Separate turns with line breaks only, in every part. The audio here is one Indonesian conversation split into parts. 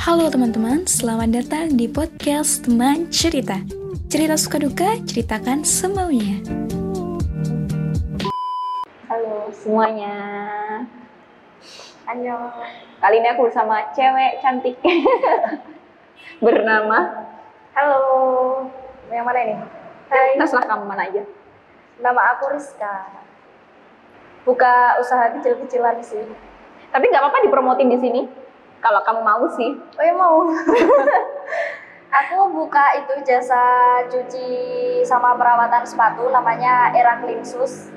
Halo teman-teman, selamat datang di podcast Teman Cerita. Cerita suka duka, ceritakan semaunya.
Halo semuanya. Ayo. Kali ini aku bersama cewek cantik bernama.
Halo, yang mana ini? Hai,
Terserah kamu mana aja.
nama aku Rizka. Buka usaha kecil-kecilan sih.
Tapi nggak apa-apa dipromotin di sini. Kalau kamu mau sih.
Oh ya mau. aku buka itu jasa cuci sama perawatan sepatu namanya Era Clean Shoes.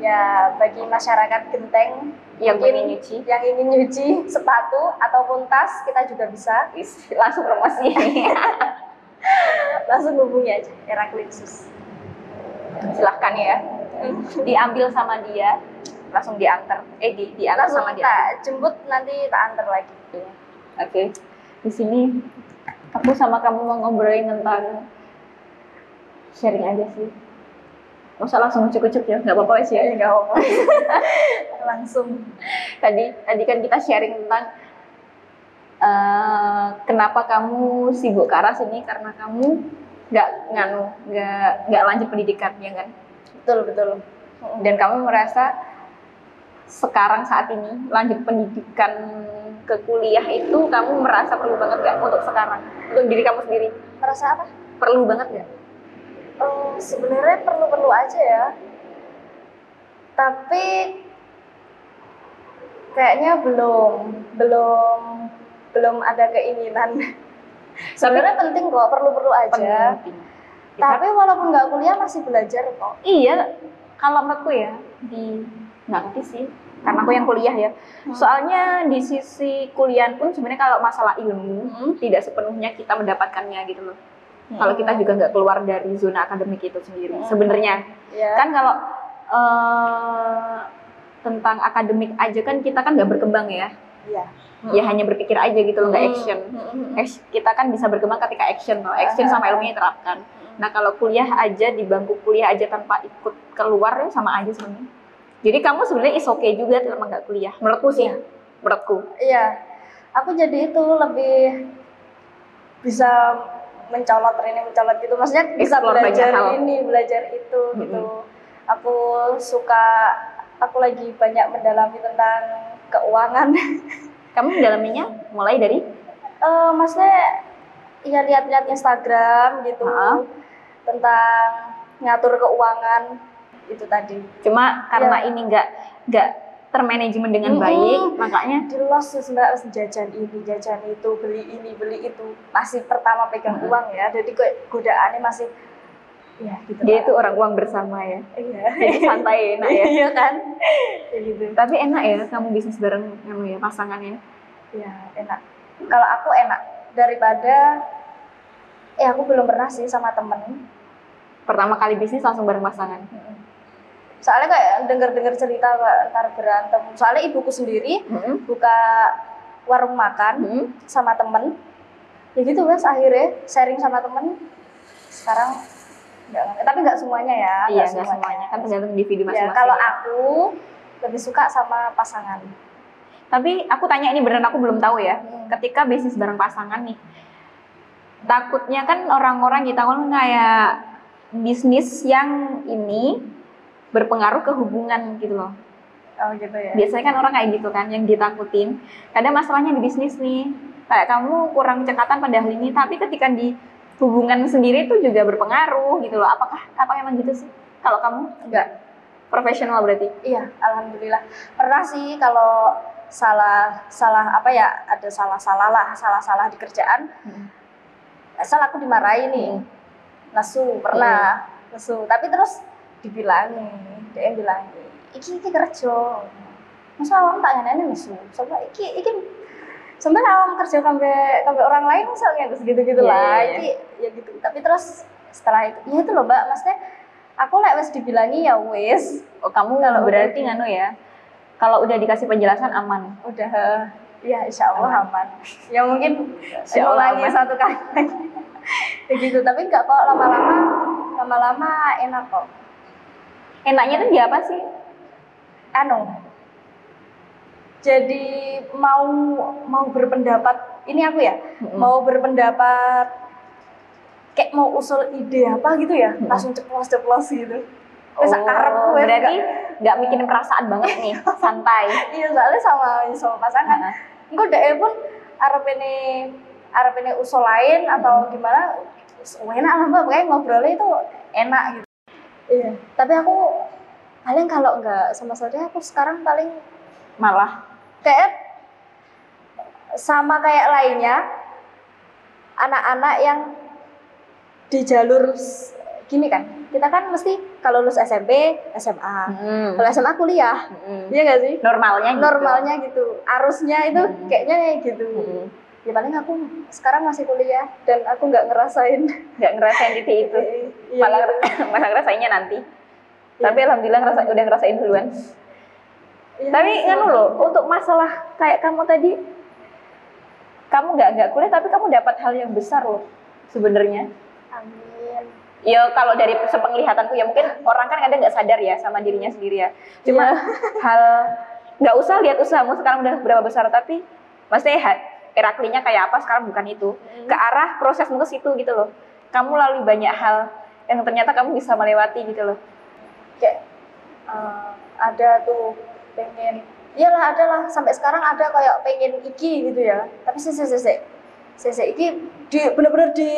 Ya bagi masyarakat genteng
Yang pengen nyuci.
yang ingin nyuci sepatu ataupun tas kita juga bisa.
Is, Langsung promosi.
Langsung hubungi aja Era Clean Shoes.
Silahkan ya. Diambil sama dia, langsung diantar. Eh di diantar
Langsung
sama dia.
tak jemput nanti tak antar lagi.
Oke. Di sini aku sama kamu mau ngobrolin tentang sharing aja sih. Usah langsung cukup-cukup ya, nggak apa-apa sih ya.
Nggak apa-apa. Langsung.
tadi tadi kan kita sharing tentang eh, kenapa kamu sibuk ke arah sini karena kamu nggak nganu nggak nggak lanjut pendidikan ya kan
Betul betul.
dan kamu merasa sekarang saat ini lanjut pendidikan ke kuliah itu kamu merasa perlu banget nggak untuk sekarang untuk diri kamu sendiri
Merasa apa?
perlu banget nggak
Oh, sebenarnya perlu-perlu aja ya. Tapi kayaknya belum belum belum ada keinginan. sebenarnya penting kok, perlu-perlu aja.
penting
Tapi walaupun nggak kuliah masih belajar kok.
Iya, kalau menurutku ya di nggak ngerti sih, karena aku yang kuliah ya. Soalnya di sisi kuliah pun sebenarnya kalau masalah ilmu
Hmm.
tidak sepenuhnya kita mendapatkannya gitu loh. Kalau kita juga nggak keluar dari zona akademik itu sendiri,
Hmm.
sebenarnya
ya.
kan kalau eh, tentang akademik aja kan kita kan nggak berkembang ya,
Iya.
ya hanya berpikir aja gitu loh, nggak
Hmm.
action.
Hmm.
Kita kan bisa berkembang ketika action loh, action sama ilmunya diterapkan. Nah kalau kuliah aja di bangku kuliah aja tanpa ikut keluar ya sama aja sebenarnya. Jadi kamu sebenarnya is okay juga selama nggak kuliah. Menurutku sih,
Iya.
menurutku.
Iya. Aku jadi itu lebih bisa mencolot ini mencolot gitu. Maksudnya bisa
Explore
belajar ini, belajar itu gitu. Aku suka aku lagi banyak mendalami tentang keuangan.
Kamu mendalaminya mulai dari
Eh maksudnya ya lihat-lihat Instagram gitu
Ha-ha.
tentang ngatur keuangan itu tadi.
cuma karena
Iya.
ini nggak nggak termanajemen dengan
Mm-mm.
baik, makanya
di los mbak jajan ini jajan itu beli ini beli itu masih pertama pegang
Hmm.
uang ya jadi kok godaannya masih ya gitu
dia itu orang uang bersama ya.
iya
Jadi santai enak ya.
iya kan ya gitu
Tapi enak ya kamu bisnis bareng kamu ya pasangannya.
ya enak kalau aku enak daripada eh aku belum pernah sih sama temen
Pertama kali bisnis langsung bareng pasangan.
Soalnya kayak denger-denger cerita kayak ntar berantem soalnya ibuku sendiri
Mm-mm.
buka warung makan
Mm-mm.
sama temen ya gitu mas akhirnya sharing sama temen sekarang nggak ngerti. tapi nggak semuanya ya
Iya nggak semuanya kan tergantung individu
ya,
masing-masing.
kalau
ya.
aku lebih suka sama pasangan
Tapi aku tanya ini beneran aku belum tahu ya.
Hmm.
Ketika bisnis bareng pasangan nih, takutnya kan orang-orang kita kan kayak bisnis yang ini berpengaruh ke hubungan gitu loh.
oh gitu ya
Biasanya kan orang kayak gitu kan yang ditakutin. Kadang masalahnya di bisnis nih, kayak kamu kurang cekatan pada hal ini, tapi ketika di hubungan sendiri itu juga berpengaruh gitu loh. Apakah apa emang gitu sih? Kalau kamu
enggak
profesional berarti?
iya alhamdulillah pernah sih kalau salah salah apa ya ada salah salah lah salah salah di kerjaan
Hmm.
asal aku dimarahin nih
Hmm.
nesu pernah nesu tapi terus dibilangi dia bilang iki iki kerja. Masa awam tak ngene nesu coba iki iki sebenarnya awam kerja sampai sampai orang lain misalnya terus gitu gitu lah.
iya, iya.
iki ya gitu. Tapi terus setelah itu ya itu loh mbak. Maksudnya aku lek wes dibilangi ya wes
Oh, kamu
Kalau
berarti
udah-
nganu ya. Kalau udah dikasih penjelasan aman.
udah ya insya Allah aman, ya mungkin
Insya Allah
ngulangi
aman.
satu kali. Lagi ya gitu tapi enggak kok lama-lama lama-lama enak kok
Enaknya tuh di apa sih?
anu jadi mau mau berpendapat ini aku ya
Mm-mm.
mau berpendapat kayak mau usul ide apa gitu ya
Mm-mm.
langsung ceplos ceplos gitu
Oh,
karepku, wes
berarti
nggak-
mikirin perasaan banget nih, santai.
iya soalnya sama sama pasangan
Heeh.
engko dek pun arep ini arep ini usul lain atau gimana enak lah mbak pokoknya ngobrolnya itu enak gitu iya. Tapi aku paling kalau nggak sama saudara aku sekarang paling
Malah.
Kayak sama kayak lainnya anak-anak yang di jalur gini kan. Kita kan mesti kalau lulus SMP SMA
mm,
kalau SMA kuliah.
Mm,
iya nggak sih?
Normalnya gitu.
normalnya gitu. Arusnya itu
Hmm.
kayaknya kayak gitu.
Mm,
ya paling aku sekarang masih kuliah dan aku nggak ngerasain
nggak ngerasain titik itu.
Iya,
malah
gitu.
malah ngerasainnya nanti.
Iya.
Tapi alhamdulillah ngerasa, udah ngerasain duluan.
Iya,
Tapi
sama.
nganu loh, untuk masalah kayak kamu tadi, kamu nggak nggak kuliah tapi kamu dapat hal yang besar loh sebenarnya.
amin
Ya kalau dari sepenglihatanku ya mungkin orang kan kadang nggak sadar ya sama dirinya sendiri ya. Cuma
Iya.
hal nggak usah lihat usahamu sekarang udah berapa besar tapi maksudnya Heraklinya kayak apa sekarang bukan itu.
Hmm.
Ke arah prosesmu ke situ gitu loh. Kamu lalui banyak hal yang ternyata kamu bisa melewati gitu loh.
kayak eh, ada tuh pengen iyalah ada lah sampai sekarang ada kayak pengen iki gitu ya tapi sih sih sih sih sih iki di bener-bener di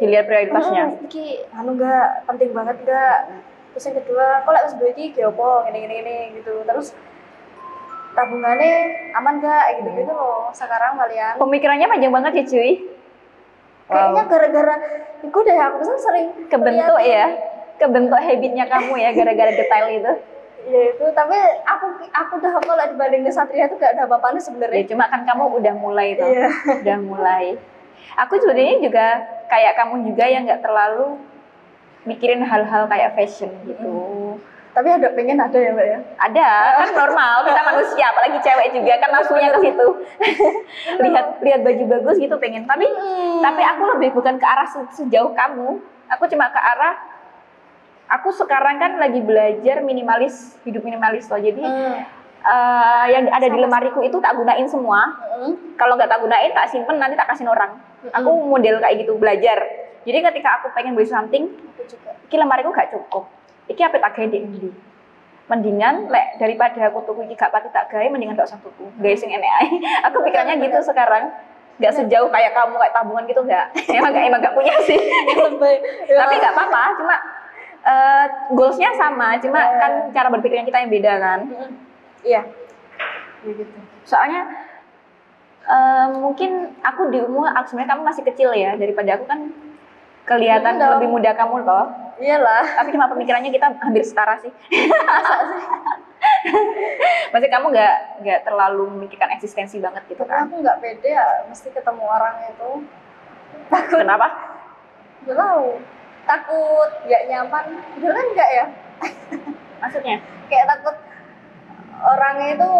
Dilihat prioritasnya.
Hmm, iki anu enggak penting banget enggak terus yang kedua kok lek wis duwe iki ge opo ngene ngene ngene gitu terus tabungannya aman enggak gitu gitu loh sekarang kalian
Pemikirannya panjang banget ya cuy.
kayaknya gara-gara iku deh aku bisa sering
Kebentuk ya. Kebentuk habitnya kamu ya gara-gara detail itu.
Iya itu, tapi aku aku udah kalau dibanding ke Satria itu gak ada apa-apanya
Ya
sebenarnya.
cuma kan kamu udah mulai tuh.
Iya.
Udah mulai. Aku sebenarnya juga kayak kamu juga yang nggak terlalu mikirin hal-hal kayak fashion gitu.
Tapi ada pengen ada ya mbak ya.
Ada, kan normal, kita manusia, apalagi cewek juga kan nafsunya ke situ. lihat lihat baju bagus gitu pengen. Tapi tapi aku lebih bukan ke arah se- sejauh kamu. Aku cuma ke arah aku sekarang kan lagi belajar minimalis, hidup minimalis loh. Jadi
Hmm.
eh, yang ada di lemariku itu tak gunain semua.
Hmm.
Kalau nggak tak gunain, tak simpen nanti tak kasih orang. Aku model kayak gitu belajar. Jadi ketika aku pengen beli something,
Aku juga.
lemariku gak cukup. Iki apa tak gawe di endi? Mendingan lek daripada aku tuku iki gak pati tak gawe mendingan gak usah tuku. Gawe sing enek ae. Aku pikirannya gitu sekarang. Gak sejauh kayak kamu kayak tabungan gitu enggak. Emang gak emang gak punya sih. Tapi nggak apa-apa, cuma eh, goalsnya sama, cuma
Iya.
kan cara berpikirnya kita yang beda kan.
Iya. Ya gitu.
Soalnya eh, mungkin aku di umur, aku sebenarnya kamu masih kecil ya daripada aku kan kelihatan
Iya dong.
lebih muda kamu toh.
Iyalah.
Tapi cuma pemikirannya kita hampir setara sih.
Masa sih?
Maksudnya kamu nggak nggak terlalu memikirkan eksistensi banget gitu
Tapi
kan?
aku nggak pede ya, mesti ketemu orang itu. Takut.
Kenapa?
Gak tahu. Takut, nggak nyaman. Bener kan nggak ya?
Maksudnya?
Kayak takut orangnya itu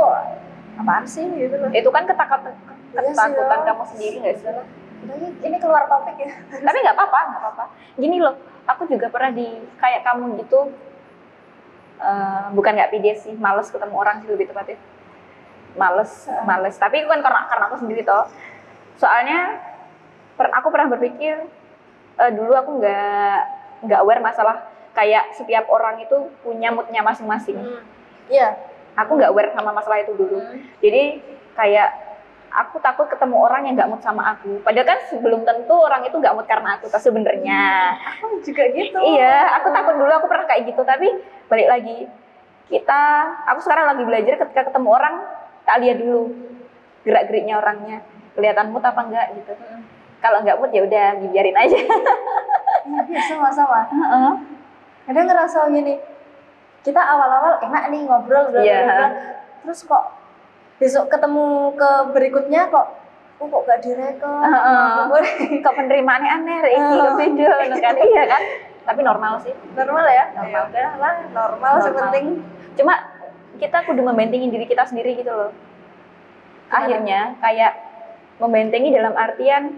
apaan sih gitu loh.
Itu kan ketakutan
Iya sih,
ketakutan
ya.
kamu sendiri nggak sih?
Ini keluar topik ya.
Tapi nggak apa-apa, nggak apa-apa. Gini loh, aku juga pernah di kayak kamu gitu. eh, bukan nggak pede sih, males ketemu orang sih lebih tepatnya. Males, males. Tapi itu kan karena karena aku sendiri toh. Soalnya per, aku pernah berpikir eh, dulu aku nggak nggak aware masalah kayak setiap orang itu punya moodnya masing-masing.
Iya.
Aku nggak aware sama masalah itu dulu. Jadi kayak aku takut ketemu orang yang nggak mood sama aku. Padahal kan sebelum tentu orang itu nggak mood karena aku. Tapi sebenarnya,
Aku juga gitu.
iya, aku takut dulu aku pernah kayak gitu. Tapi balik lagi, kita, aku sekarang lagi belajar ketika ketemu orang, tak lihat dulu gerak geriknya orangnya, kelihatan mood apa enggak gitu. Kalau nggak mood ya udah dibiarin aja.
Iya, sama-sama.
Heeh.
Kadang ngerasa gini, kita awal-awal enak nih ngobrol, bla,
Iya.
bla. terus kok besok ketemu ke berikutnya kok, aku kok gak direkam.
Heeh. Kok penerimaannya aneh, iki beda, ngono kan? Iya kan? Tapi normal sih.
normal ya?
Normal.
Ya udah lah, normal,
Normal.
sepenting.
cuma kita kudu membentengi diri kita sendiri gitu loh akhirnya kayak membentengi dalam artian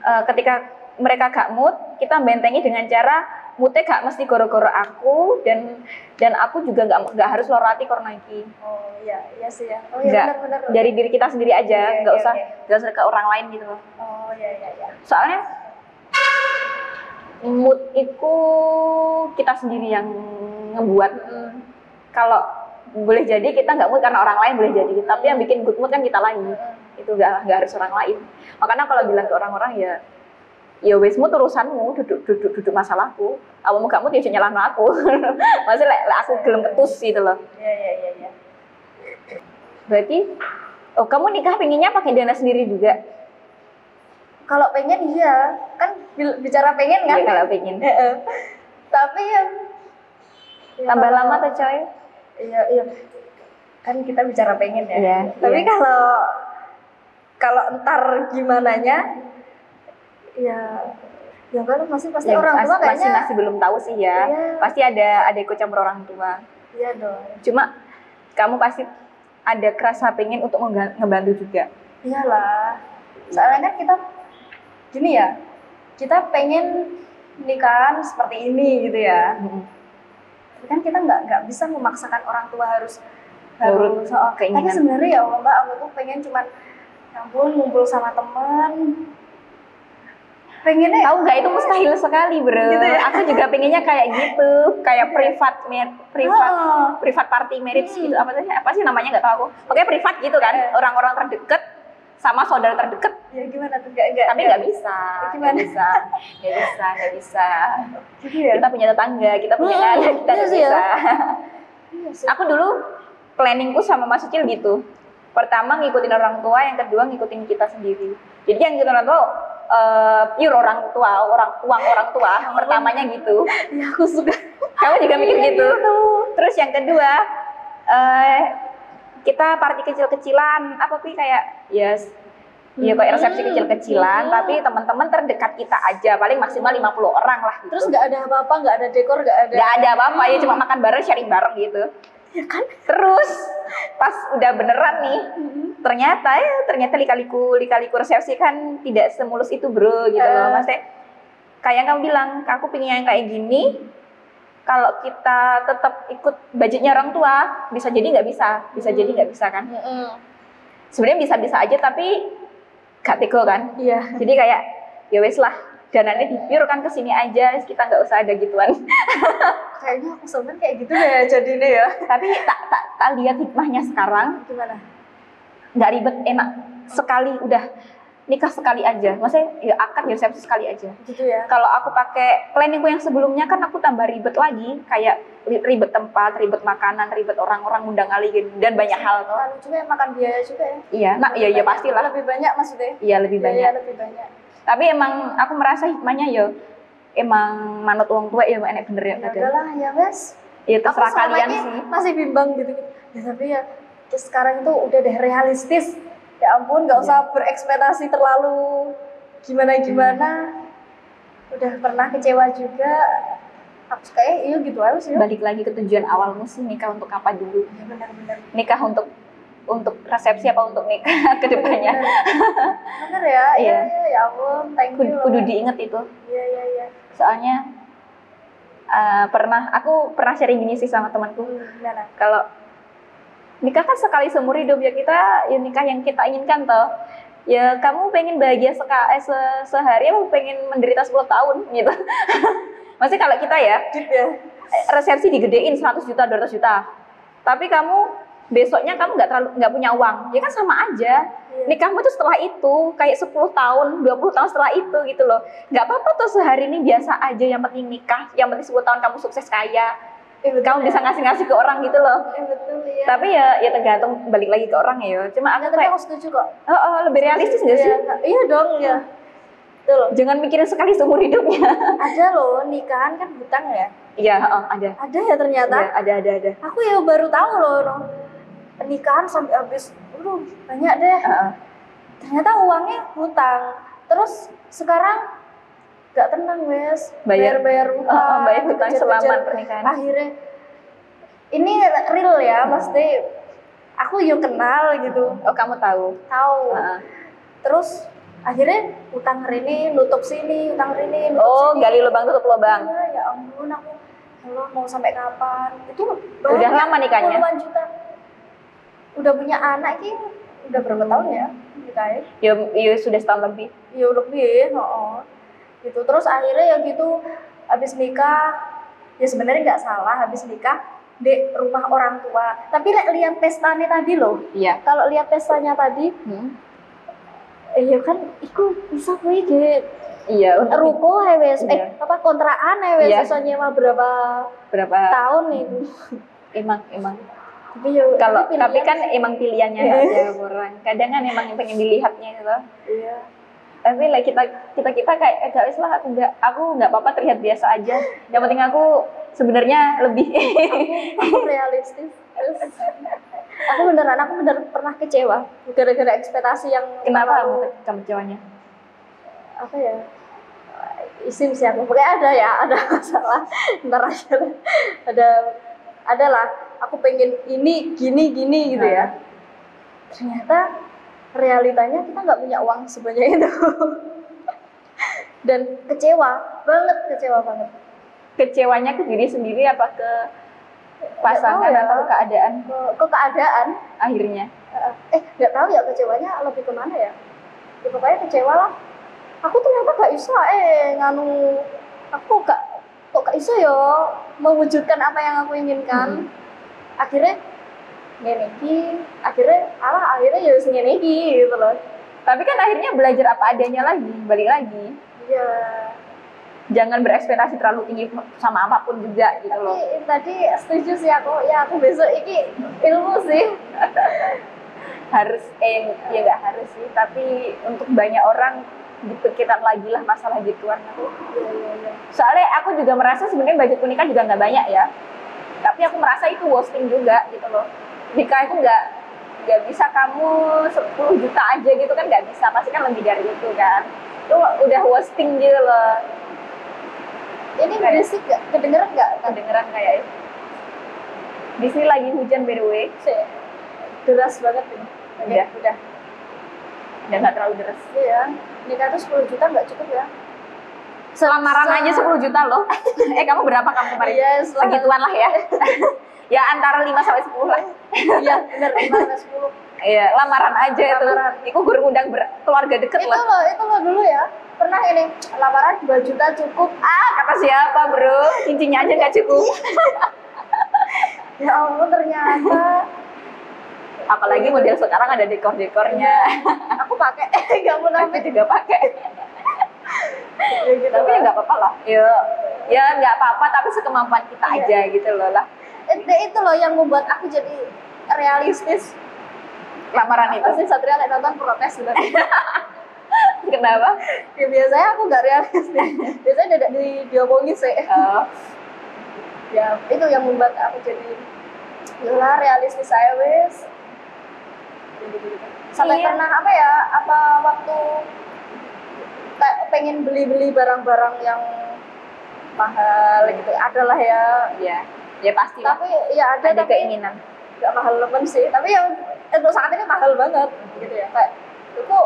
eh, ketika mereka gak mood kita membentengi dengan cara mute gak mesti goro-goro aku dan dan aku juga nggak nggak harus lorati karena iki
Oh iya, iya sih ya. Oh iya benar benar.
dari diri kita sendiri aja nggak
oke,
usah
oke.
nggak usah ke orang lain gitu loh
Oh iya iya iya.
soalnya mood itu kita sendiri yang ngebuat kalau boleh jadi kita nggak mood karena orang lain boleh jadi tapi yang bikin good mood kan kita lagi itu nggak nggak harus orang lain makanya kalau bilang ke orang-orang ya ya wes mood urusanmu duduk duduk duduk masalahku mood ya jangan nyalahin aku maksudnya lek- lek aku gelem ketus gitu loh
Iya iya iya iya.
berarti oh kamu nikah pengennya pakai dana sendiri juga
Kalau pengen iya, kan bicara pengen kan?
ya, kalau pengen.
Tapi ya ya
tambah
kalau-
lama tuh coy
Iya iya. Kan kita bicara pengen ya.
Iya,
Tapi
iya.
kalau kalau entar gimananya ya ya kan masih pasti
Ya,
orang tua
masih
kayaknya
masih belum tahu sih ya
Iya.
pasti ada ada ikut campur orang tua.
Iya dong.
Cuma kamu pasti ada kerasa pengen untuk ngebantu juga.
Iyalah. Soalnya kan kita gini ya kita pengen nikahan seperti ini gitu ya. Tapi kan kita nggak nggak bisa memaksakan orang tua harus harus oh, tapi
keinginan.
sebenarnya ya mbak aku tuh pengen cuman ya ampun ngumpul sama teman pengennya
tahu nggak? Itu mustahil sekali bro.
Gitu ya?
aku juga pengennya kayak gitu. Kayak privat mer- privat
Oh.
privat party marriage
Hmm.
gitu apa sih? Apa sih namanya? Nggak tahu aku. Pokoknya privat gitu kan.
Eh.
orang-orang terdekat sama saudara terdekat.
Ya gimana tuh? Nggak nggak
tapi nggak. bisa.
Gimana?
nggak bisa. Nggak bisa nggak bisa.
Gitu ya?
Kita punya tetangga kita punya
Hmm,
anak kita
iya
nggak
ya.
bisa.
Iya
aku dulu planningku sama Mas Ucil gitu. Pertama ngikutin orang tua, yang kedua ngikutin kita sendiri. Jadi yang ngikutin orang tua eh, pure orang tua, orang uang orang tua. Pertamanya gitu.
ya aku suka
Kamu juga mikir
Iya,
gitu. Terus yang kedua eh kita party kecil-kecilan, apa sih kayak yes Ya kayak resepsi
Hmm.
kecil-kecilan,
Hmm.
tapi teman-teman terdekat kita aja, paling maksimal 50 orang lah gitu.
terus nggak ada apa-apa nggak ada dekor nggak ada
nggak ada apa-apa ya cuma makan bareng sharing bareng gitu
ya kan?
Terus pas udah beneran nih ternyata ya ternyata likaliku likaliku resepsi kan tidak semulus itu bro gitu loh.
Eh.
maksudnya kayak yang kamu bilang aku pengen yang kayak gini kalau kita tetap ikut budgetnya orang tua bisa jadi nggak bisa bisa jadi nggak bisa kan? Sebenarnya bisa-bisa aja tapi gak kan?
Iya.
Jadi kayak ya wes lah dananya dipure kan ke sini aja kita nggak usah ada gituan.
Kayaknya aku sebenarnya kayak gitu deh jadinya ya.
Tapi tak tak tak lihat hikmahnya sekarang.
Gimana?
Nggak ribet enak. Sekali udah nikah sekali aja. Maksudnya ya akad ya resepsi sekali aja.
Gitu ya.
Kalau aku pakai planningku yang sebelumnya kan aku tambah ribet lagi. Kayak ri- ribet tempat ribet makanan ribet orang-orang undang kali dan banyak hal. tuh
lalu juga ya, makan biaya juga ya.
Iya nah iya iya pastilah.
lebih banyak maksudnya.
Iya lebih
Biaya
banyak.
lebih banyak
tapi emang aku merasa hikmahnya ya emang manut uang tua ya enak bener ya
ya
kadang
udahlah ya wes.
Ya terserah kalian sih.
masih bimbang gitu ya tapi ya terus sekarang itu udah deh realistis. Ya ampun nggak
Iya.
usah berekspektasi terlalu gimana gimana udah pernah kecewa juga. Aku kayak iya gitu aja sih
balik lagi ke tujuan awalmu sih nikah untuk apa dulu?
Ya benar-benar.
Nikah untuk untuk resepsi apa untuk nikah ke depannya.
Bener ya? Iya. Ya ampun thank
kudu,
you
kudu diinget itu.
Iya iya iya.
Soalnya eh, pernah aku pernah sharing gini sih sama temanku.
Hmm,
kalau nikah kan sekali seumur hidup ya kita ya nikah yang kita inginkan toh. Ya kamu pengen bahagia seka, eh, se- sehari apa pengen menderita 10 tahun gitu. Maksudnya kalau kita ya
ya.
resepsi digedein 100 juta 200 juta. Tapi kamu besoknya kamu nggak terlalu nggak punya uang. Ya kan sama aja.
Iya.
nikahmu tuh setelah itu kayak 10 tahun 20 tahun setelah itu gitu loh. Nggak apa-apa tuh sehari ini biasa aja yang penting nikah yang penting 10 tahun kamu sukses kaya.
Betul.
Kamu
ya.
bisa ngasih-ngasih ke orang gitu loh.
Eh, betul ya
tapi ya ya tergantung balik lagi ke orang ya. Cuma
Nggak,
aku
tapi
kayak
aku setuju kok.
Oh, oh, lebih realistis gak sih?
Iya, nggak- dong ya betul.
Jangan mikirin sekali seumur hidupnya.
Ada loh nikahan kan hutang ya?
Iya oh, ada.
Ada ya ternyata?
Ada, ada ada ada.
Aku ya baru tahu loh. Pernikahan sampai habis aduh banyak deh
Heeh.
ternyata uangnya hutang terus sekarang nggak tenang wes
Bayar.
bayar
Oh, oh,
hutang
bayar hutang selama pernikahan.
akhirnya ini real ya pasti aku yuk kenal gitu
oh kamu tahu
tahu
Heeh.
terus akhirnya utang Rini nutup sini utang Rini nutup
Oh,
sini
gali lubang tutup lubang.
Iya, ya ampun aku Allah mau sampai kapan itu
Udah lama nikahnya?
puluhan juta udah punya anak ini udah berapa tahun ya nikahnya
Ya, ya sudah setahun lebih.
ya lebih oh, gitu terus akhirnya ya gitu habis nikah ya sebenarnya nggak salah habis nikah di rumah orang tua tapi lihat lihat pestanya tadi loh
Iya.
kalau lihat pestanya tadi
Hmm.
eh ya kan iku bisa gue gitu
Iya, untuk
ruko ya wes
Iya.
eh apa kontrakan ya wes
Iya.
iso nyewa berapa
berapa
tahun itu
emang emang
tapi ya
kalau
pilihan
tapi kan
sih.
emang pilihannya aja orang kadang kan emang yang pengen dilihatnya gitu
iya.
Tapi lah kita kita kita kayak eh, gak wis lah aku nggak aku nggak apa-apa terlihat biasa aja. Yang penting aku sebenarnya lebih
aku realistis. Terus, aku beneran aku bener pernah kecewa gara-gara ekspektasi yang
kenapa
terlalu-
kamu kecewanya
apa ya? Isim sih aku. Pokoknya ada ya ada masalah. Ntar aja ada ada lah aku pengen ini gini gini gitu ya. Ternyata realitanya kita nggak punya uang sebanyak itu. Dan kecewa banget kecewa banget.
Kecewanya ke diri sendiri apa ke pasangan
ya.
atau ke keadaan?
Ke, ke keadaan.
Akhirnya.
Eh nggak tahu ya kecewanya lebih ke mana ya. Ya pokoknya kecewa lah. Aku ternyata gak bisa eh nganu aku gak kok gak bisa ya mewujudkan apa yang aku inginkan akhirnya ngene iki akhirnya alah akhirnya ya ngene iki gitu loh.
Tapi kan akhirnya belajar apa adanya lagi balik lagi.
Iya.
Jangan berekspektasi terlalu tinggi sama apa pun juga gitu
tapi
loh.
tadi setuju sih aku ya aku besok iki ilmu sih.
Harus eh ya nggak harus sih tapi untuk banyak orang dipikirkan lagi lah masalah gituan aku
iya iya iya.
Soalnya aku juga merasa sebenarnya budget nikah juga nggak banyak ya tapi aku merasa itu wasting juga gitu loh. Nikah itu nggak nggak bisa kamu 10 juta aja gitu kan nggak bisa. Pasti kan lebih dari itu kan. Itu udah wasting gitu loh.
Ini
Kayak-
berisik gak kedengeran gak
kedengeran kayak itu. Di sini lagi hujan by the way.
Sih deras banget ini.
Udah.
udah.
Dan nggak terlalu deras.
Iya, nikah tuh 10 juta nggak cukup ya?
Lamaran
Se-
aja 10 juta loh. eh kamu berapa kamu kemarin?
Yes, lah.
Segituan lah ya. ya antara 5 sampai 10 lah.
Iya, bener, lima sampai sepuluh.
Iya, lamaran aja itu.
Lamaran.
Iku gue undang keluarga deket
Itu
loh.
loh, itu loh dulu ya. Pernah ini lamaran 2 juta cukup.
Ah, kata siapa bro? Cincinnya aja nggak cukup.
Ya ampun ternyata
Apalagi model sekarang ada dekor-dekornya.
aku pakai nggak
Aku
munafik.
juga pakai.
Ya gitu
Tapi ya
lah.
nggak apa-apa lah. Ya, ya nggak apa-apa. Tapi sekemampuan kita
Iya.
aja gitu loh lah.
Eh, itu loh yang membuat aku jadi realistis.
Lamaran itu.
Pasti Satria lagi nonton protes gitu.
Kenapa?
ya biasanya aku nggak realistis. Biasanya tidak di diomongin sih.
Oh,
ya itu yang membuat aku jadi yalah realistis saya wes sampai
Iya.
pernah apa ya apa waktu kayak pengen beli-beli barang-barang yang mahal gitu adalah ya
iya. Ya pasti lah.
tapi ya ada,
Ada
tapi
keinginan.
nggak mahal lemen sih tapi yang untuk saat ini mahal banget gitu ya kayak itu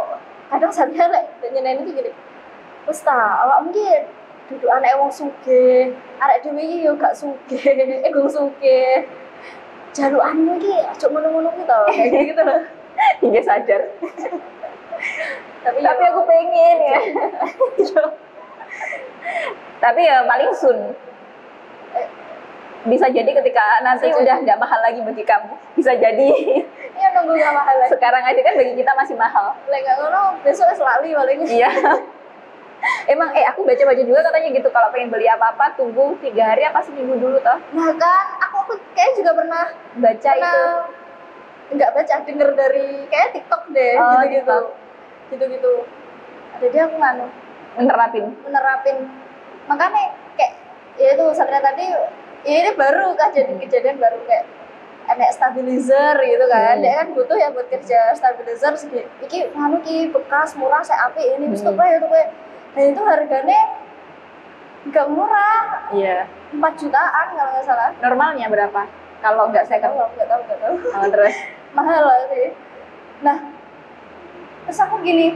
kadang saya lek nyeneni itu gini wes ta awak mungkin duduk anak wong suge arek dhewe iki yo gak suge eh gue suge jalukanmu iki aja ngono-ngono ku to kayak gitu loh
Hingga sadar.
tapi,
Tapi
yo-
aku pengen ya. Tapi ya paling.
Eh,
Bisa jadi ketika nanti
Bisa
udah nggak mahal lagi bagi kamu. Bisa jadi.
iya nunggu gak mahal lagi
Sekarang aja kan bagi kita masih mahal.
lek gak ngono besok lali paling
Iya. Emang eh aku baca-baca juga katanya gitu kalau pengen beli apa-apa tunggu tiga hari apa seminggu dulu toh
nah kan aku aku kayak juga pernah
baca itu
pernah nggak baca denger dari kayak TikTok deh
Oh,
gitu
TikTok.
Gitu gitu ada dia aku nganu
menerapin?
menerapin. Makanya kayak ya itu satria tadi ya ini baru kan jadi kejadian baru kayak enek stabilizer gitu kan.
Hmm.
dia kan butuh ya buat kerja stabilizer segi iki nganu ki bekas murah saya api ini wis
Hmm.
tuh ya tuh kayak dan itu harganya nggak murah.
Iya.
4 jutaan kalau nggak salah.
Normalnya berapa? Kalau nggak
saya
second
tahu nggak tahu nggak tahu.
Oh, terus?
Mahal lah sih. Nah terus aku gini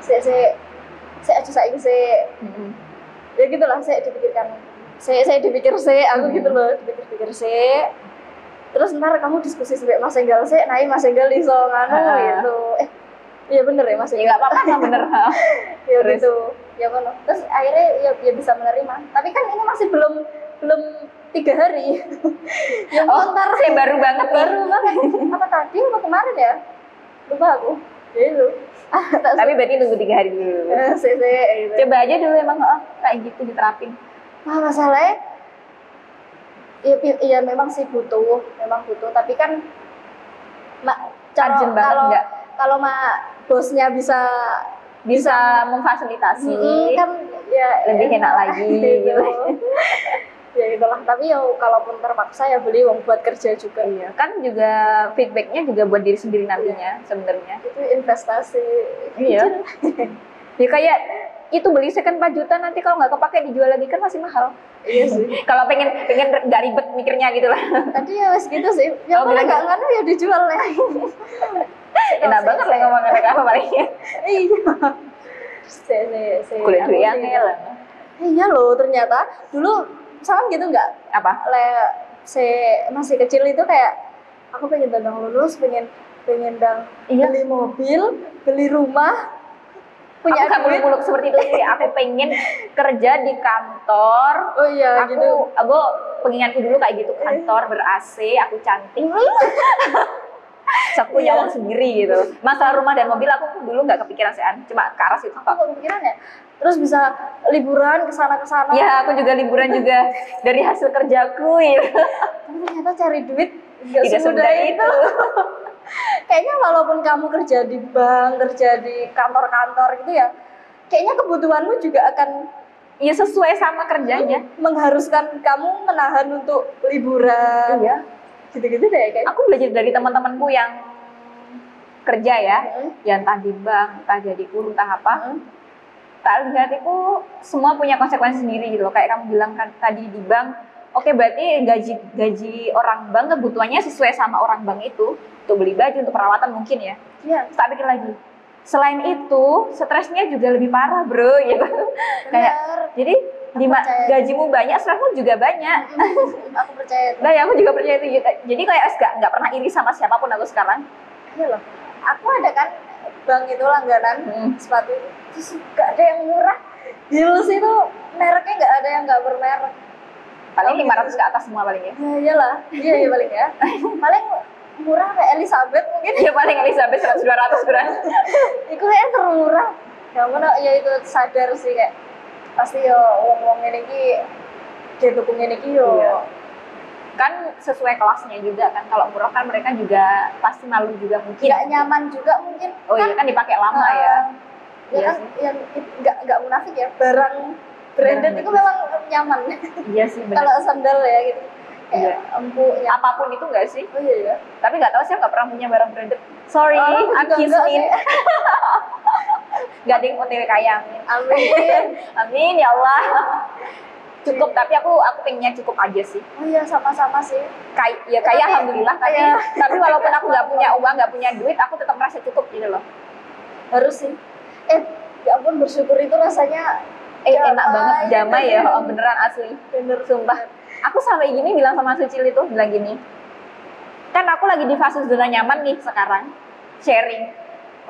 saya saya saya aja saya saya
Mm-mm.
ya gitulah saya dipikirkan. Saya saya dipikir saya aku
Hmm.
gitu loh dipikir-pikir saya terus ntar kamu diskusi sampai Mas Enggal saya nah Mas Enggal iso nganu
Ah.
gitu. Eh iya bener ya Mas
ya
Enggal?
nggak apa-apa sama bener.
Ya
Terus?
gitu ya mana terus akhirnya ya, ya bisa menerima. Tapi kan ini masih belum belum tiga hari. Ya
oh
ntar
saya baru banget
baru banget. Apa tadi? Apa kemarin ya? Lupa aku ya Tak
tapi berarti nunggu tiga hari dulu
Eh, gitu.
coba aja dulu emang oh, kayak gitu diterapin
Wah masalahnya ya, ya, ya memang sih butuh, memang butuh. Tapi kan mak kalau
nggak?
kalau mak bosnya bisa
bisa memfasilitasi
Mm, kan ya
lebih enak lagi gitu.
Ya itulah. Tapi ya kalaupun terpaksa ya beli uang buat kerja juga.
Iya, kan juga feedbacknya juga buat diri sendiri nantinya sebenarnya.
Itu investasi.
Iya. Ya kayak itu beli second 4 juta nanti kalau nggak kepake dijual lagi kan masih mahal.
Iya sih.
kalau pengen pengen nggak ribet mikirnya gitu lah.
Tadi ya wes gitu sih. Ya
Oh,
kalau
bilang
nggak
gitu.
nganu ya dijual lah.
Enak banget lah ngomong apa palingnya.
Iya. Saya saya saya.
Kulit
aku
yang
sih- Iya loh ternyata dulu sama gitu nggak?
Apa?
Le, saya masih kecil itu kayak aku pengen dandang lulus, pengen pengen dang
Iya.
beli mobil, beli rumah, punya
aku
duit.
muluk-muluk seperti itu sih. Aku pengen kerja di kantor.
Oh iya
aku,
gitu.
aku pengingatku dulu kayak gitu kantor ber AC, aku cantik, aku punya
Iya.
uang sendiri gitu. Masalah rumah dan mobil aku dulu nggak kepikiran sih, An. cuma ke arah situ
Aku
kok.
kok kepikiran ya. Terus bisa liburan ke sana ke sana.
Ya, aku juga liburan juga dari hasil kerjaku ya.
Tapi ternyata cari duit nggak
Tidak
semudah
semudah
itu. kayaknya walaupun kamu kerja di bank, kerja di kantor-kantor gitu ya, kayaknya kebutuhanmu juga akan
Ya sesuai sama kerjanya.
mengharuskan kamu menahan untuk liburan.
Iya.
Gitu-gitu deh kayaknya.
Aku belajar dari teman-temanku yang kerja ya,
Heeh.
ya entah di bank, entah jadi guru, entah apa.
Heeh.
Tak lihat itu semua punya konsekuensi sendiri gitu loh. Kayak kamu bilang kan tadi di bank, oke berarti gaji gaji orang bank kebutuhannya sesuai sama orang bank itu untuk beli baju, untuk perawatan mungkin ya.
Iya.
Terus tak pikir lagi, selain itu stresnya juga lebih parah bro gitu. Kayak jadi di gajimu banyak, stresmu juga banyak.
aku percaya itu.
Nah ya aku juga percaya itu. gitu. Jadi kayak nggak nggak pernah iri sama siapa pun aku sekarang.
Iya loh. Aku ada kan bank itu langganan
Hmm.
sepatu terus gak ada yang murah. Heels itu mereknya nggak ada yang nggak bermerek.
Paling
Oh,
500 ke atas semua paling ya.
Ya iyalah, iya iya paling ya. paling murah kayak Elizabeth mungkin.
Iya paling Elizabeth 100 200 berarti.
Itu kayak termurah. Ya mana ya itu sadar sih kayak pasti yo wong-wong ini ki kayak dukung ini ki yo.
Iya. Kan sesuai kelasnya juga kan. Kalau murah kan mereka juga pasti malu juga mungkin.
Tidak nyaman juga mungkin.
Oh iya kan dipakai lama ya.
Uh, ya
Iya
kan
sih.
yang nggak nggak munafik ya barang branded
Barang
itu memang nyaman
Iya sih benar.
kalau sandal ya gitu
Iya.
empuk ya
Apa pun itu enggak sih?
oh iya ya
Tapi nggak tahu sih nggak pernah punya barang branded. Sorry,
Oh, aku
I'm kismin. Gak ada yang OTW kaya, amin.
amin
ya Allah. Cukup, tapi aku aku pengennya cukup aja sih.
oh iya sama-sama sih
Kay ya kaya
Tapi-
alhamdulillah, tapi
iya.
tapi walaupun aku nggak punya uang, nggak punya duit, aku tetap merasa cukup gitu loh.
harus sih eh ya ampun bersyukur itu rasanya
Eh
Damai,
enak banget damai ya, oh, beneran asli.
bener
Sumpah. Aku sampai gini bilang sama Sucil itu bilang gini. Kan aku lagi di fase zona nyaman nih sekarang. Sharing.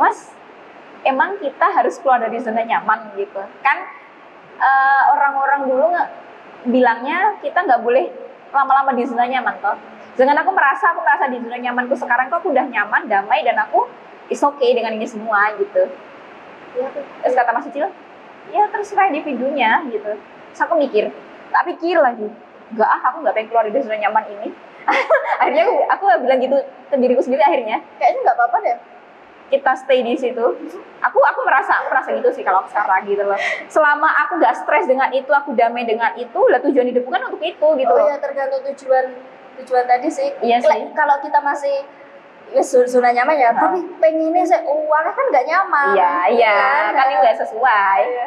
Mas, emang kita harus keluar dari zona nyaman gitu. Kan eh, orang-orang dulu nggak bilangnya kita nggak boleh lama-lama di zona nyaman toh. Dengan aku merasa aku merasa di zona nyamanku sekarang kok aku udah nyaman, damai dan aku is okay dengan ini semua gitu.
ya,
Terus kata Mas Sucil, ya terserah individunya gitu. Terus aku mikir, tak pikir lagi, enggak ah aku nggak pengen keluar dari zona nyaman ini. akhirnya aku, aku bilang gitu ke diriku sendiri akhirnya
kayaknya nggak apa-apa deh
kita stay di situ. Aku aku merasa aku merasa gitu sih kalau sekarang gitu loh. Selama aku nggak stres dengan itu, aku damai dengan itu, lah tujuan hidupku kan untuk itu gitu
oh
loh.
iya tergantung tujuan tujuan tadi sih
Iya sih.
kalau kita masih ya zona nyaman ya
Heeh.
tapi pengennya saya uangnya kan nggak nyaman
Iya, iya, kan ini nggak sesuai.
Iya.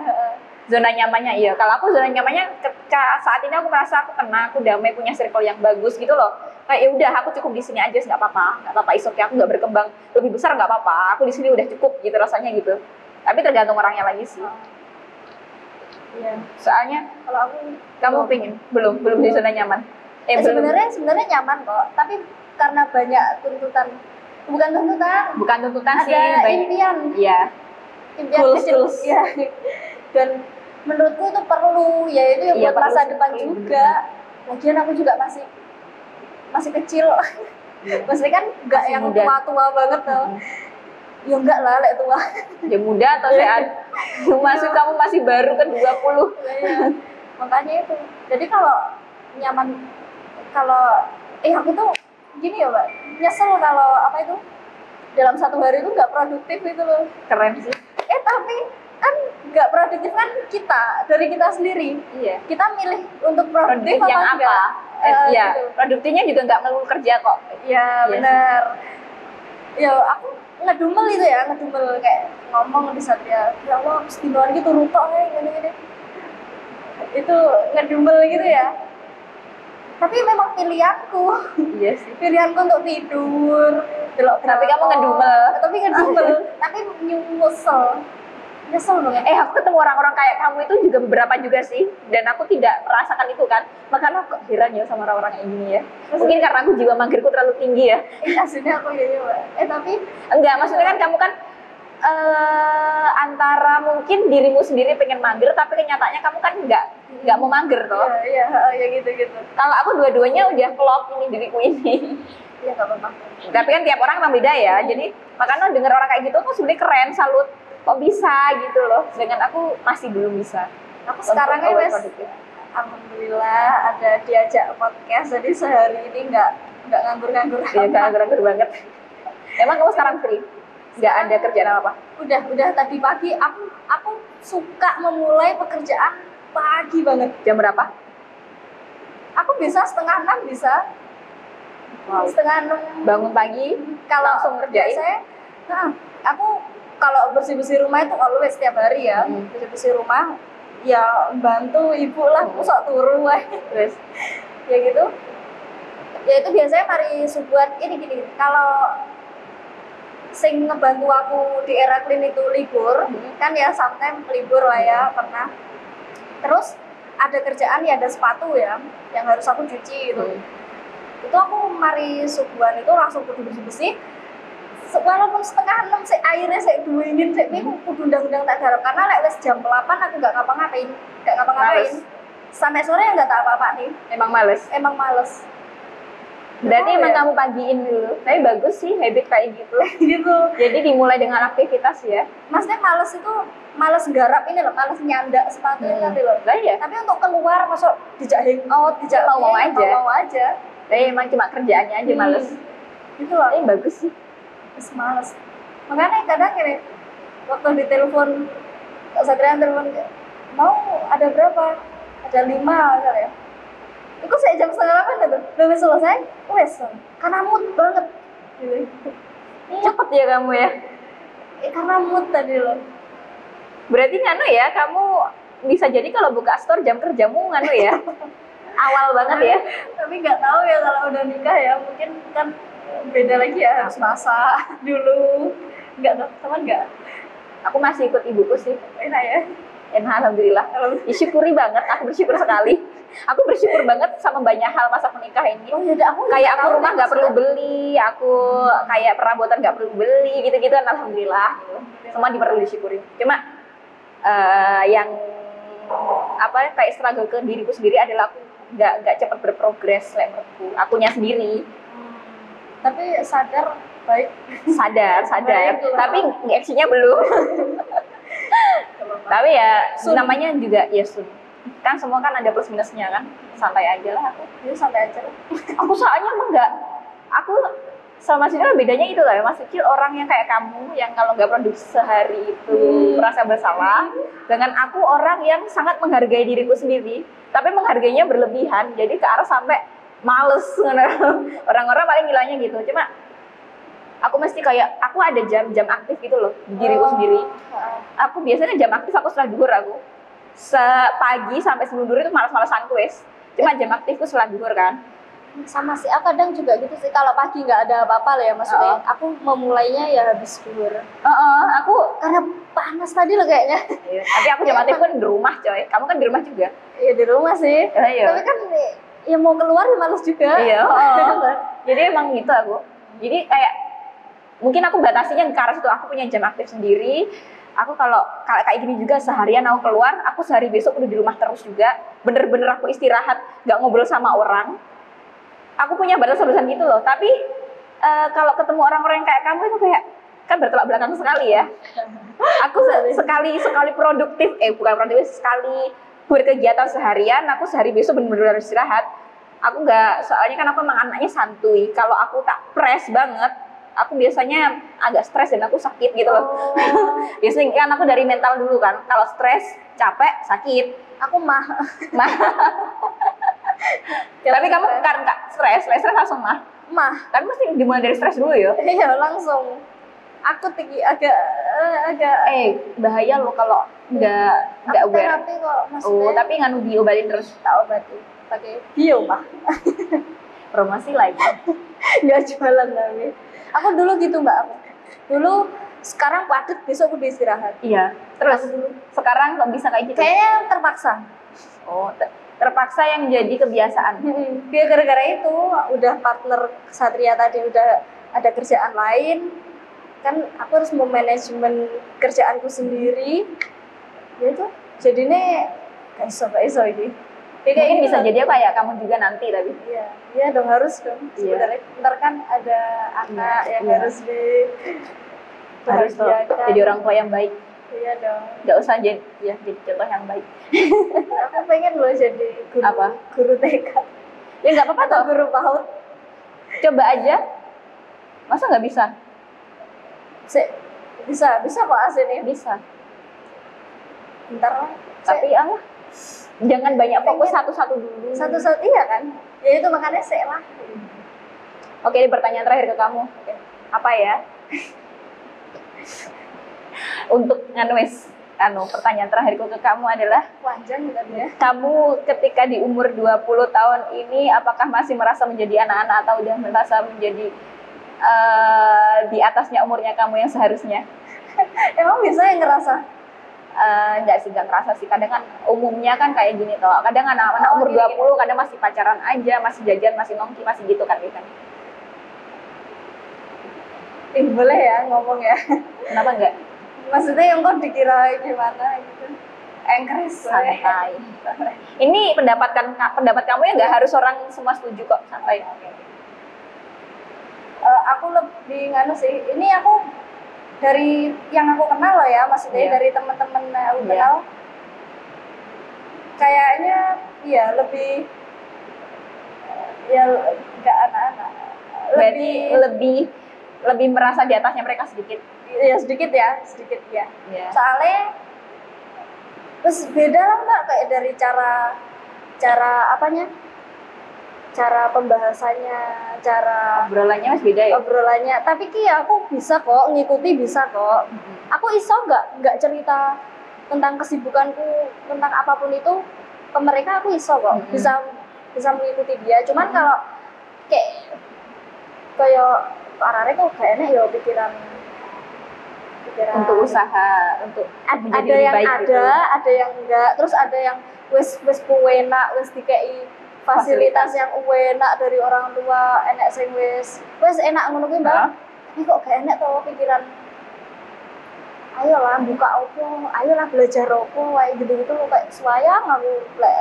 Zona nyamannya iya kalau aku zona nyamannya ketika saat ini aku merasa aku tenang aku damai punya circle yang bagus gitu loh kayak ya udah aku cukup di sini aja nggak apa-apa nggak apa-apa is okay aku nggak berkembang lebih besar nggak apa-apa aku di sini udah cukup gitu rasanya gitu Tapi tergantung orangnya lagi sih.
Iya.
Soalnya
Kalau aku
kamu
belum.
pingin belum belum di zona nyaman. Eh,
Eh, sebenarnya sebenarnya nyaman kok, tapi karena banyak tuntutan bukan tuntutan,
bukan tuntutan sih,
ada impian,
Iya.
impian kecil. Iya. Dan menurutku itu perlu, ya itu ya
Iya,
buat masa depan
Iya,
juga. Lagian aku juga masih masih kecil. Maksudnya kan
Masih
yang
muda.
tua-tua banget tuh. Ya enggak lah, lek tua.
Ya muda atau sehat? Masuk kamu masih baru ke 20.
Iya. Makanya itu. Jadi kalau nyaman kalau eh aku tuh gini ya, Mbak. Nyesel kalau apa itu dalam satu hari itu nggak produktif itu loh.
Keren sih.
Eh tapi kan nggak produktif kan kita dari kita sendiri.
Iya.
Kita milih untuk produktif,
Produktif yang
apa
apa? Eh,
Eh,
Iya,
gitu.
produktifnya juga nggak melulu kerja kok.
Iya
Iya
benar. Ya aku ngedumel itu ya, ngedumel kayak ngomong di satria, ya Allah, sedino lagi turu tok eh gini gini. Itu ngedumel gitu ya. Tapi memang pilihanku,
Iya sih.
pilihanku untuk tidur, belok
Tapi kamu ngedumel.
Tapi ngedumel, tapi nyesel. Nyesel dong ya.
Eh aku ketemu orang-orang kayak kamu itu juga beberapa juga sih. Dan aku tidak merasakan itu kan. Makanya aku kok heran ya sama orang-orang kayak gini ya. Mungkin karena aku jiwa magerku terlalu tinggi ya.
Eh, aslinya aku ya, Mbak. Eh tapi
enggak maksudnya kan kamu kan eh antara mungkin dirimu sendiri pengen mager tapi kenyataannya kamu kan enggak enggak mau mager toh.
Iya, iya, ya gitu gitu.
kalau aku dua-duanya udah klop ini diriku ini.
Iya nggak apa-apa.
tapi kan tiap orang emang beda ya. Jadi makanya denger orang kayak gitu aku sebenarnya keren salut kok bisa gitu loh sedangkan aku masih belum bisa
Aku sekarang ya wes. Alhamdulillah ada diajak podcast jadi sehari ini nggak nggak nganggur-nganggur
Iya,
amat.
nganggur banget. Emang kamu sekarang free? Nggak ada kerjaan apa-apa?
Udah udah tadi pagi aku aku suka memulai pekerjaan pagi banget.
Jam berapa?
Aku bisa setengah enam bisa
Wow.
setengah enam
Bangun pagi,
kalau
langsung ngerjain?
Saya, nah, aku kalau bersih bersih rumah itu always setiap hari ya
Hmm.
bersih bersih rumah ya bantu ibu lah
Hmm.
pusok turu weh.
terus
ya gitu ya itu biasanya mari subuhan ini gini kalau sing ngebantu aku di era clean itu libur
Hmm.
kan ya sometimes libur lah ya pernah terus ada kerjaan ya ada sepatu ya yang harus aku cuci gitu
Hmm.
itu aku mari subuhan itu langsung kudu bersih bersih walaupun setengah enam sih airnya saya sih
Hmm.
aku kudu undang-undang tak garap karena lek wes jam 8 aku nggak ngapa-ngapain nggak ngapa-ngapain sampai sore ya nggak tak apa-apa nih
emang males.
emang males
Berarti
Oh,
emang
ya?
kamu pagiin dulu. Tapi bagus sih habit kayak gitu.
gitu
Jadi dimulai dengan aktivitas ya.
maksudnya males itu males garap ini loh males nyandak sepatunya
Hmm.
tadi loh
Lah ya.
tapi untuk keluar masuk dijak hangout dijak
Mau-mau
ini,
aja.
mau aja
Tapi emang cuma kerjaannya aja
Hmm.
males.
gitu loh
Tapi bagus sih.
Terus males makanya kadang gini waktu di telepon Kak Satria telepon mau ada berapa ada lima misalnya ya itu saya jam setengah delapan itu belum selesai wes karena mood banget gitu.
Cepet ya kamu ya.
Eh, karena mood tadi loh
Berarti nganu ya, kamu bisa jadi kalau buka store jam kerjamu nganu ya. Awal banget ya.
tapi nggak tahu ya kalau udah nikah ya mungkin kan beda lagi ya harus masak dulu nggak tahu teman nggak
Aku masih ikut ibuku sih.
enak ya
Enak, alhamdulillah. Disyukuri banget, aku bersyukur sekali. Aku bersyukur banget sama banyak hal masa menikah ini.
oh ya udah, aku
Kayak aku rumah nggak perlu beli, aku kayak perabotan nggak perlu beli, gitu-gitu alhamdulillah. Semua perlu disyukuri. Cuma eh, yang apa kayak struggle ke diriku sendiri adalah aku nggak nggak cepat berprogres kayak menurutku. Akunya sendiri
Hmm. Tapi sadar baik
sadar sadar,
Baik
tapi aksinya belum. Tapi ya
Sun.
namanya juga ya sun. Kan semua kan ada plus minusnya kan. Santai aja lah aku.
jadi santai aja
Aku soalnya emang nggak aku sama Mas Cil bedanya itu lah ya Mas Cil orang yang kayak kamu yang kalau nggak produksi sehari itu
Hmm.
merasa bersalah dengan aku orang yang sangat menghargai diriku sendiri tapi menghargainya berlebihan jadi ke arah sampai males orang-orang paling gilanya gitu. Cuma aku mesti kayak aku ada jam-jam aktif gitu loh di diriku
Oh,
sendiri. Aku biasanya jam aktif aku setelah duhur aku. Sepagi sampai sebelum duhur itu malas-malasan wes. Cuma jam aktifku setelah duhur kan.
Sama sih aku kadang juga gitu sih kalau pagi nggak ada apa-apa lah ya maksudnya. Aku memulainya ya habis duhur.
Heeh, aku
karena panas tadi loh kayaknya.
Iya, tapi aku jam aktif kan di rumah coy. Kamu kan di rumah juga.
ya di rumah sih.
Iya.
tapi kan ya mau keluar ya males juga
Iya. heeh. Jadi emang gitu aku. Jadi kayak mungkin aku batasinya ke arah situ. Aku punya jam aktif sendiri. Aku kalau kalau kayak gini juga seharian aku keluar, aku sehari besok udah di rumah terus juga. Bener-bener aku istirahat, nggak ngobrol sama orang. Aku punya batasan-batasan gitu loh. Tapi eh, kalau ketemu orang-orang yang kayak kamu itu kayak kan bertolak belakang sekali ya. Aku se- sekali sekali produktif, eh bukan produktif sekali berkegiatan seharian, aku sehari besok bener-bener harus istirahat. Aku nggak, soalnya kan aku emang anaknya santuy. Kalau aku tak press banget, aku biasanya agak stres dan aku sakit gitu loh.
Oh,
biasanya kan aku dari mental dulu kan. Kalau stres, capek, sakit.
aku mah
Mah. Tapi kamu kan nggak stres, stres langsung mah.
mah
Tapi mesti dimulai dari stres dulu ya.
iya langsung aku tinggi agak eh, agak
Eh, bahaya loh kalau nggak nggak
aku
aware.
terapi kok maksudnya
Oh, tapi nganu diobatin terus.
tahu berarti pakai bio mah
Promosi lagi.
nggak jualan tapi aku dulu gitu mbak aku dulu sekarang padat besok udah istirahat
Iya. Terus sekarang nggak bisa kayak gitu.
kayaknya terpaksa
Oh, ter- terpaksa yang jadi kebiasaan.
dia gara-gara itu udah partner Satria tadi udah ada kerjaan lain kan aku harus memanajemen kerjaanku sendiri ya itu jadinya gak iso gak iso ini Ya, kayak
Mungkin
gitu
bisa jadi kayak kamu juga nanti tapi.
Iya, iya dong harus dong.
Iya.
Sebenarnya ntar kan ada anak
Iya,
yang
iya.
harus di
Harus tuh jadi orang tua yang baik.
Iya dong.
Nggak usah jadi ya jadi contoh yang baik.
Aku pengen loh jadi guru
Apa?
guru TK
Ya nggak apa-apa toh.
guru PAUD.
Coba aja. Masa nggak bisa?
Se- bisa bisa kok aslinya.
Bisa.
Bentar lah.
Tapi ya Allah, jangan banyak fokus satu-satu dulu.
satu-satu iya kan? Ya itu makanya saya lah.
Oke, ini pertanyaan terakhir ke kamu. Apa ya? Untuk nganuis, anu pertanyaan terakhirku ke kamu adalah
Panjang ya.
kamu ketika di umur 20 tahun ini apakah masih merasa menjadi anak-anak atau udah merasa menjadi eh, di atasnya umurnya kamu yang seharusnya?
Emang bisa yang ngerasa?
Eh, enggak sih, enggak kerasa sih. Kadang kan umumnya kan kayak gini toh. Kadang anak-anak
Oh,
umur
gini,
20 kadang masih pacaran aja, masih jajan, masih nongki, masih gitu kan kan.
Eh boleh ya ngomong ya.
Kenapa enggak?
Maksudnya yang kok dikira gimana gitu. Enggak
Santai. Ini pendapat kan pendapat kamu ya nggak harus orang semua setuju kok, santai.
Eh, aku lebih nganu sih ini aku dari yang aku kenal loh ya maksudnya
Iya.
dari teman-teman yang aku
Iya.
kenal kayaknya iya lebih ya nggak anak-anak
Berarti lebih lebih merasa di atasnya mereka sedikit.
ya sedikit ya sedikit ya
Ya.
soalnya terus beda lah mbak kayak dari cara cara apanya cara pembahasannya cara
Obrolannya masih beda ya.
obrolannya tapi ki aku bisa kok ngikuti bisa kok aku iso nggak nggak cerita tentang kesibukanku tentang apa pun itu ke mereka aku iso kok
Mm-mm.
bisa bisa mengikuti dia cuman
Mm.
kalau kayak kayak arare kok gak enak ya pikiran pikiran
Untuk usaha, untuk
Ad- ada yang
baik
ada
gitu.
ada yang enggak terus ada yang wes wes enak wes dikei fasilitas, yang enak dari orang tua enak sing wes wes enak ngono kuwi mbak. Tapi kok gak enak tuh pikiran? Ayolah buka opo? Ayolah belajar opo? Kayak gitu gitu kayak suayang aku lek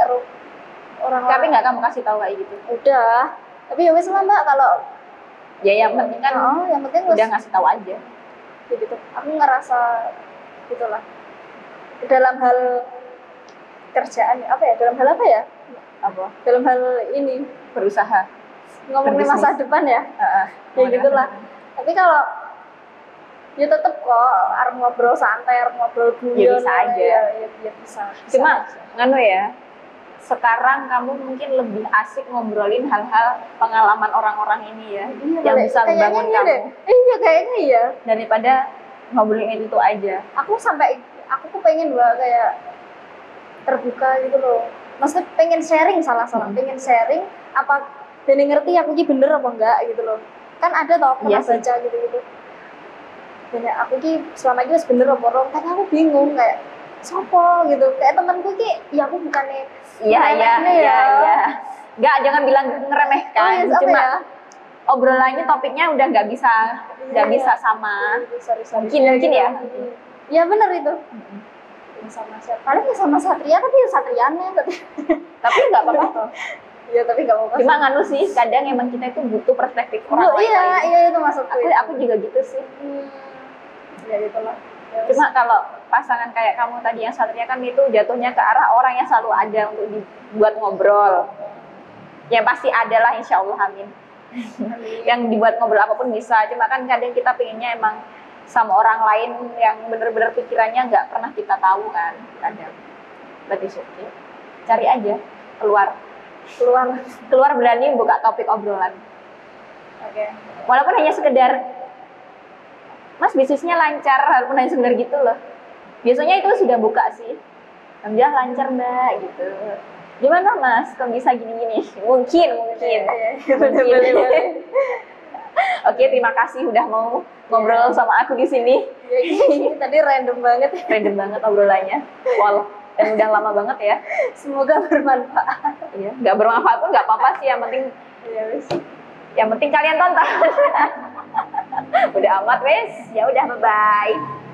orang
Tapi nggak kamu kasih tahu kayak gitu.
udah. Tapi ya wes lah mbak kalau
Ya yang penting kan
oh, yang penting
udah ngasih tahu aja.
ya gitu. Aku ngerasa gitulah. Dalam hal kerjaan apa ya? Dalam hal apa ya
Apa?
dalam hal ini
Berusaha.
ngomongin
Berbisnis.
masa depan ya
Heeh.
ya gitulah tapi kalau ya tetep kok arep ngobrol santai arep ngobrol guyon
Ya bisa aja.
ya, ya, ya bisa, bisa
Cuma
aja.
nganu ya, sekarang kamu mungkin lebih asik ngobrolin hal-hal pengalaman orang-orang ini ya,
Iya,
yang
boleh.
bisa membangun kamu
deh. iya kayaknya iya
daripada ngobrolin itu itu aja.
aku sampai aku tuh pengen loh kayak terbuka gitu loh maksudnya pengen sharing salah salah
Hmm.
pengen sharing apa dan ngerti aku ki bener apa enggak gitu loh kan ada tau aku
Iya
pernah baca gitu gitu dan ya aku ki selama ini bener apa wrong kan aku bingung kayak sopo gitu kayak temanku ki ya aku bukannya
Iya, iya, iya, iya. Enggak, jangan bilang ngeremehkan.
Oh, yes, apa
Cuma
ya?
obrolannya topiknya udah nggak bisa nggak
Iya.
bisa sama.
sorry, sorry.
Mungkin- mungkin ya.
gitu. ya bener itu Ya, sama siapa paling ya sama Satria tapi ya Satrianya tapi
Tapi nggak apa-apa tuh.
ya tapi gak apa-apa
Cuma nganu sih, kadang emang kita itu butuh perspektif orang
Oh,
lain.
iya iya itu maksudku
Aku aku juga gitu sih.
Hmm, ya itulah Ya,
Cuma kalau pasangan kayak kamu tadi yang satria kan itu jatuhnya ke arah orang yang selalu ada untuk dibuat ngobrol. Yang pasti ada lah insya Allah amin. yang dibuat ngobrol apa pun bisa. Cuma kan kadang kita pengennya emang sama orang lain yang bener-bener pikirannya nggak pernah kita tahu kan kadang. Berarti oke. Cari aja keluar.
keluar
Keluar berani buka topik obrolan.
oke
Walaupun hanya sekedar Mas bisnisnya lancar, walaupun hanya sekedar gitu loh. Biasanya itu sudah buka sih. Alhamdulillah lancar mbak gitu. Gimana mas? Kok bisa gini-gini? Mungkin, mungkin. Mungkin. Oke, terima kasih udah mau ngobrol sama aku di sini.
ya ini tadi random banget ya.
Random banget obrolannya. Wow, dan udah lama banget ya.
semoga bermanfaat
Iya, nggak bermanfaat pun nggak apa-apa sih. Yang penting,
ya wis
yang penting kalian tonton. udah amat wes. Ya udah, bye bye.